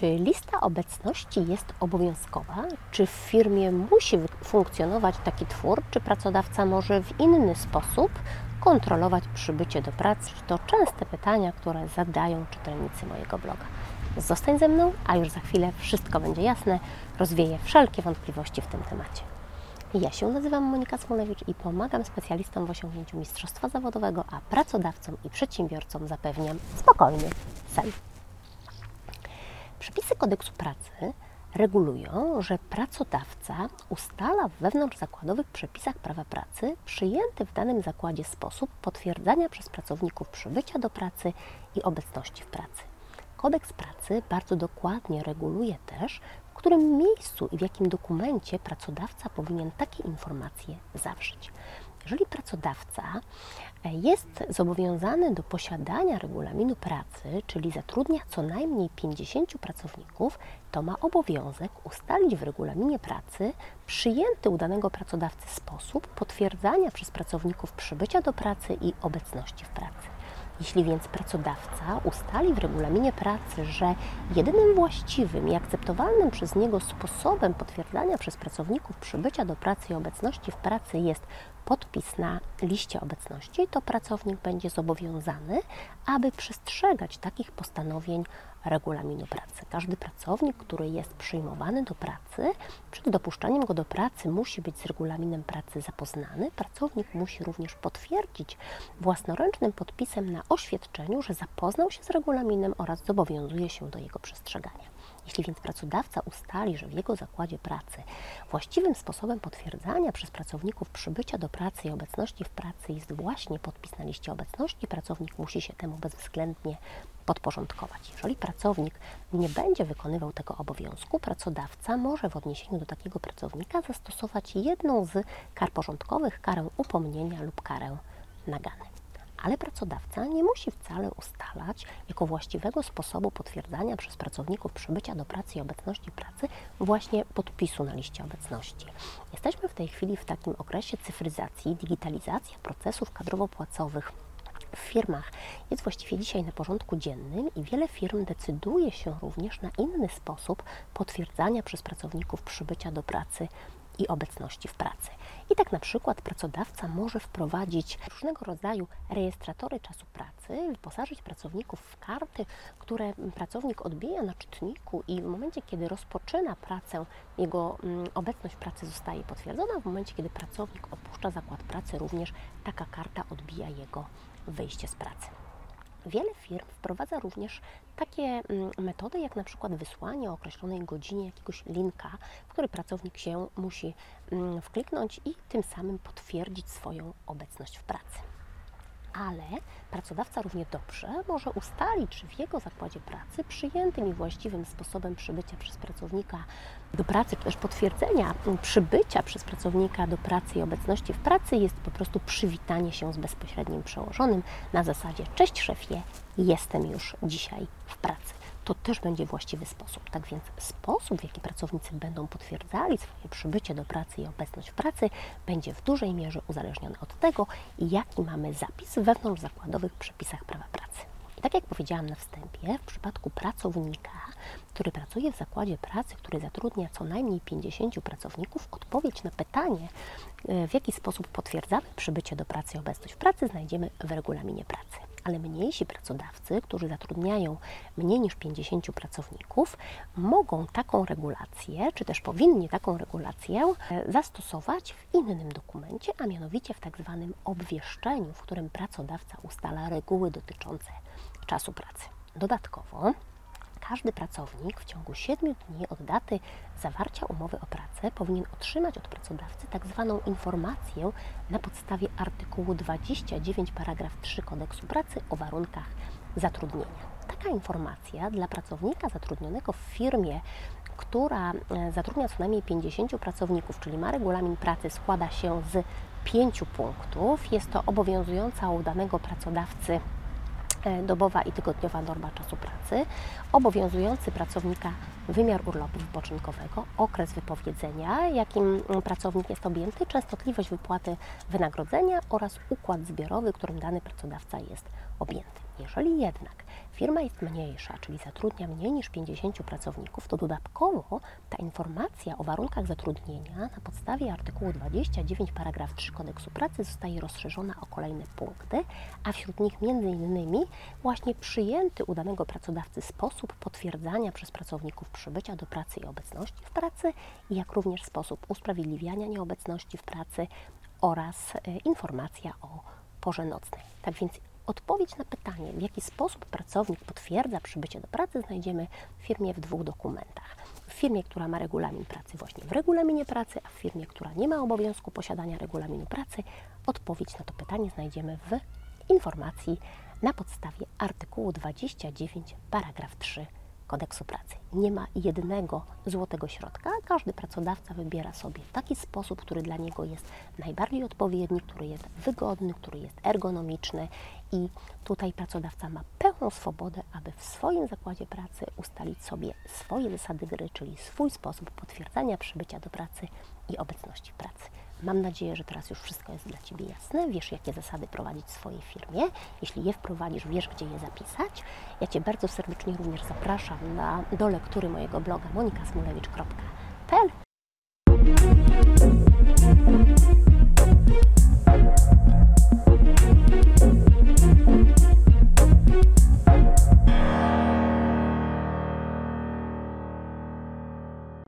Czy lista obecności jest obowiązkowa? Czy w firmie musi funkcjonować taki twór? Czy pracodawca może w inny sposób kontrolować przybycie do pracy? To częste pytania, które zadają czytelnicy mojego bloga. Zostań ze mną, a już za chwilę wszystko będzie jasne, rozwieję wszelkie wątpliwości w tym temacie. Ja się nazywam Monika Smolewicz i pomagam specjalistom w osiągnięciu mistrzostwa zawodowego, a pracodawcom i przedsiębiorcom zapewniam spokojny sen. Przepisy kodeksu pracy regulują, że pracodawca ustala w wewnątrzzakładowych przepisach prawa pracy przyjęty w danym zakładzie sposób potwierdzania przez pracowników przybycia do pracy i obecności w pracy. Kodeks pracy bardzo dokładnie reguluje też, w którym miejscu i w jakim dokumencie pracodawca powinien takie informacje zawrzeć. Jeżeli pracodawca e, jest zobowiązany do posiadania regulaminu pracy, czyli zatrudnia co najmniej 50 pracowników, to ma obowiązek ustalić w regulaminie pracy przyjęty u danego pracodawcy sposób potwierdzania przez pracowników przybycia do pracy i obecności w pracy. Jeśli więc pracodawca ustali w regulaminie pracy, że jedynym właściwym i akceptowalnym przez niego sposobem potwierdzania przez pracowników przybycia do pracy i obecności w pracy jest podpis na liście obecności, to pracownik będzie zobowiązany, aby przestrzegać takich postanowień regulaminu pracy. Każdy pracownik, który jest przyjmowany do pracy, przed dopuszczeniem go do pracy musi być z regulaminem pracy zapoznany. Pracownik musi również potwierdzić własnoręcznym podpisem na oświadczeniu, że zapoznał się z regulaminem oraz zobowiązuje się do jego przestrzegania. Jeśli więc pracodawca ustali, że w jego zakładzie pracy właściwym sposobem potwierdzania przez pracowników przybycia do pracy i obecności w pracy jest właśnie podpis na liście obecności, pracownik musi się temu bezwzględnie podporządkować. Jeżeli pracownik nie będzie wykonywał tego obowiązku, pracodawca może w odniesieniu do takiego pracownika zastosować jedną z kar porządkowych, karę upomnienia lub karę nagany ale pracodawca nie musi wcale ustalać jako właściwego sposobu potwierdzania przez pracowników przybycia do pracy i obecności pracy właśnie podpisu na liście obecności. Jesteśmy w tej chwili w takim okresie cyfryzacji, digitalizacja procesów kadrowo-płacowych w firmach jest właściwie dzisiaj na porządku dziennym i wiele firm decyduje się również na inny sposób potwierdzania przez pracowników przybycia do pracy i obecności w pracy. I tak na przykład pracodawca może wprowadzić różnego rodzaju rejestratory czasu pracy, wyposażyć pracowników w karty, które pracownik odbija na czytniku i w momencie, kiedy rozpoczyna pracę, jego mm, obecność pracy zostaje potwierdzona, w momencie, kiedy pracownik opuszcza zakład pracy, również taka karta odbija jego wyjście z pracy. Wiele firm wprowadza również takie mm, metody, jak na przykład wysłanie o określonej godzinie jakiegoś linka, w który pracownik się musi mm, wkliknąć i tym samym potwierdzić swoją obecność w pracy ale pracodawca równie dobrze może ustalić, czy w jego zakładzie pracy przyjętym i właściwym sposobem przybycia przez pracownika do pracy, czy też potwierdzenia przybycia przez pracownika do pracy i obecności w pracy jest po prostu przywitanie się z bezpośrednim przełożonym. Na zasadzie cześć szefie, jestem już dzisiaj w pracy to też będzie właściwy sposób. Tak więc sposób, w jaki pracownicy będą potwierdzali swoje przybycie do pracy i obecność w pracy, będzie w dużej mierze uzależniony od tego, jaki mamy zapis w wewnątrzzakładowych przepisach prawa pracy. I tak jak powiedziałam na wstępie, w przypadku pracownika, który pracuje w zakładzie pracy, który zatrudnia co najmniej 50 pracowników, odpowiedź na pytanie, e, w jaki sposób potwierdzamy przybycie do pracy i obecność w pracy, znajdziemy w regulaminie pracy ale mniejsi pracodawcy, którzy zatrudniają mniej niż 50 pracowników, mogą taką regulację, czy też powinni taką regulację e, zastosować w innym dokumencie, a mianowicie w tak zwanym obwieszczeniu, w którym pracodawca ustala reguły dotyczące czasu pracy. Dodatkowo każdy pracownik w ciągu 7 dni od daty zawarcia umowy o pracę powinien otrzymać od pracodawcy tak zwaną informację na podstawie artykułu 29 paragraf 3 kodeksu pracy o warunkach zatrudnienia. Taka informacja dla pracownika zatrudnionego w firmie, która e, zatrudnia co najmniej 50 pracowników, czyli ma regulamin pracy, składa się z pięciu punktów. Jest to obowiązująca u danego pracodawcy dobowa i tygodniowa norma czasu pracy, obowiązujący pracownika wymiar urlopu wypoczynkowego, okres wypowiedzenia, jakim pracownik jest objęty, częstotliwość wypłaty wynagrodzenia oraz układ zbiorowy, którym dany pracodawca jest objęty. Jeżeli jednak firma jest mniejsza, czyli zatrudnia mniej niż 50 pracowników, to dodatkowo ta informacja o warunkach zatrudnienia na podstawie artykułu 29 paragraf 3 kodeksu pracy zostaje rozszerzona o kolejne punkty, a wśród nich innymi właśnie przyjęty u danego pracodawcy sposób potwierdzania przez pracowników przybycia do pracy i obecności w pracy, jak również sposób usprawiedliwiania nieobecności w pracy oraz e, informacja o porze nocnej. Tak więc odpowiedź na pytanie, w jaki sposób pracownik potwierdza przybycie do pracy, znajdziemy w firmie w dwóch dokumentach. W firmie, która ma regulamin pracy, właśnie w regulaminie pracy, a w firmie, która nie ma obowiązku posiadania regulaminu pracy, odpowiedź na to pytanie znajdziemy w informacji na podstawie artykułu 29, paragraf 3 kodeksu pracy. Nie ma jednego złotego środka. Każdy pracodawca wybiera sobie taki sposób, który dla niego jest najbardziej odpowiedni, który jest wygodny, który jest ergonomiczny i tutaj pracodawca ma pełną swobodę, aby w swoim zakładzie pracy ustalić sobie swoje zasady gry, czyli swój sposób potwierdzania przybycia do pracy i obecności w pracy. Mam nadzieję, że teraz już wszystko jest dla Ciebie jasne. Wiesz, jakie zasady prowadzić w swojej firmie. Jeśli je wprowadzisz, wiesz, gdzie je zapisać. Ja Cię bardzo serdecznie również zapraszam na, do lektury mojego bloga monikasmulewicz.pl